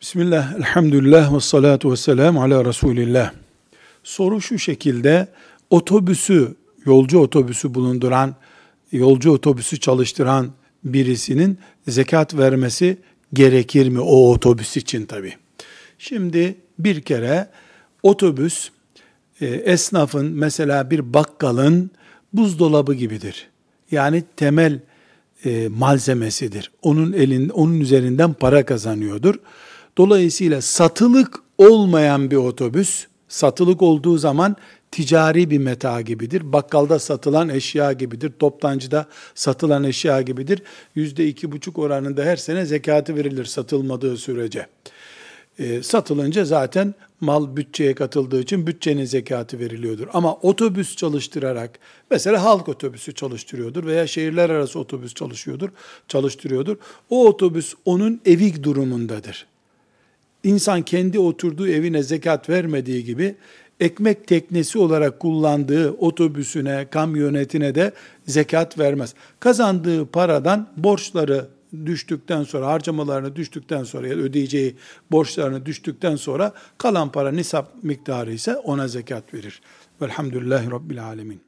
Bismillah, elhamdülillah ve salatu ve selamu ala Resulillah. Soru şu şekilde, otobüsü, yolcu otobüsü bulunduran, yolcu otobüsü çalıştıran birisinin zekat vermesi gerekir mi o otobüs için tabi. Şimdi bir kere otobüs e, esnafın mesela bir bakkalın buzdolabı gibidir. Yani temel e, malzemesidir. Onun elin onun üzerinden para kazanıyordur. Dolayısıyla satılık olmayan bir otobüs, satılık olduğu zaman ticari bir meta gibidir. Bakkalda satılan eşya gibidir. Toptancıda satılan eşya gibidir. Yüzde iki buçuk oranında her sene zekatı verilir satılmadığı sürece. E, satılınca zaten mal bütçeye katıldığı için bütçenin zekatı veriliyordur. Ama otobüs çalıştırarak, mesela halk otobüsü çalıştırıyordur veya şehirler arası otobüs çalışıyordur, çalıştırıyordur. O otobüs onun evi durumundadır. İnsan kendi oturduğu evine zekat vermediği gibi ekmek teknesi olarak kullandığı otobüsüne, kamyonetine de zekat vermez. Kazandığı paradan borçları düştükten sonra, harcamalarını düştükten sonra ya ödeyeceği borçlarını düştükten sonra kalan para nisap miktarı ise ona zekat verir. Velhamdülillahi Rabbil Alemin.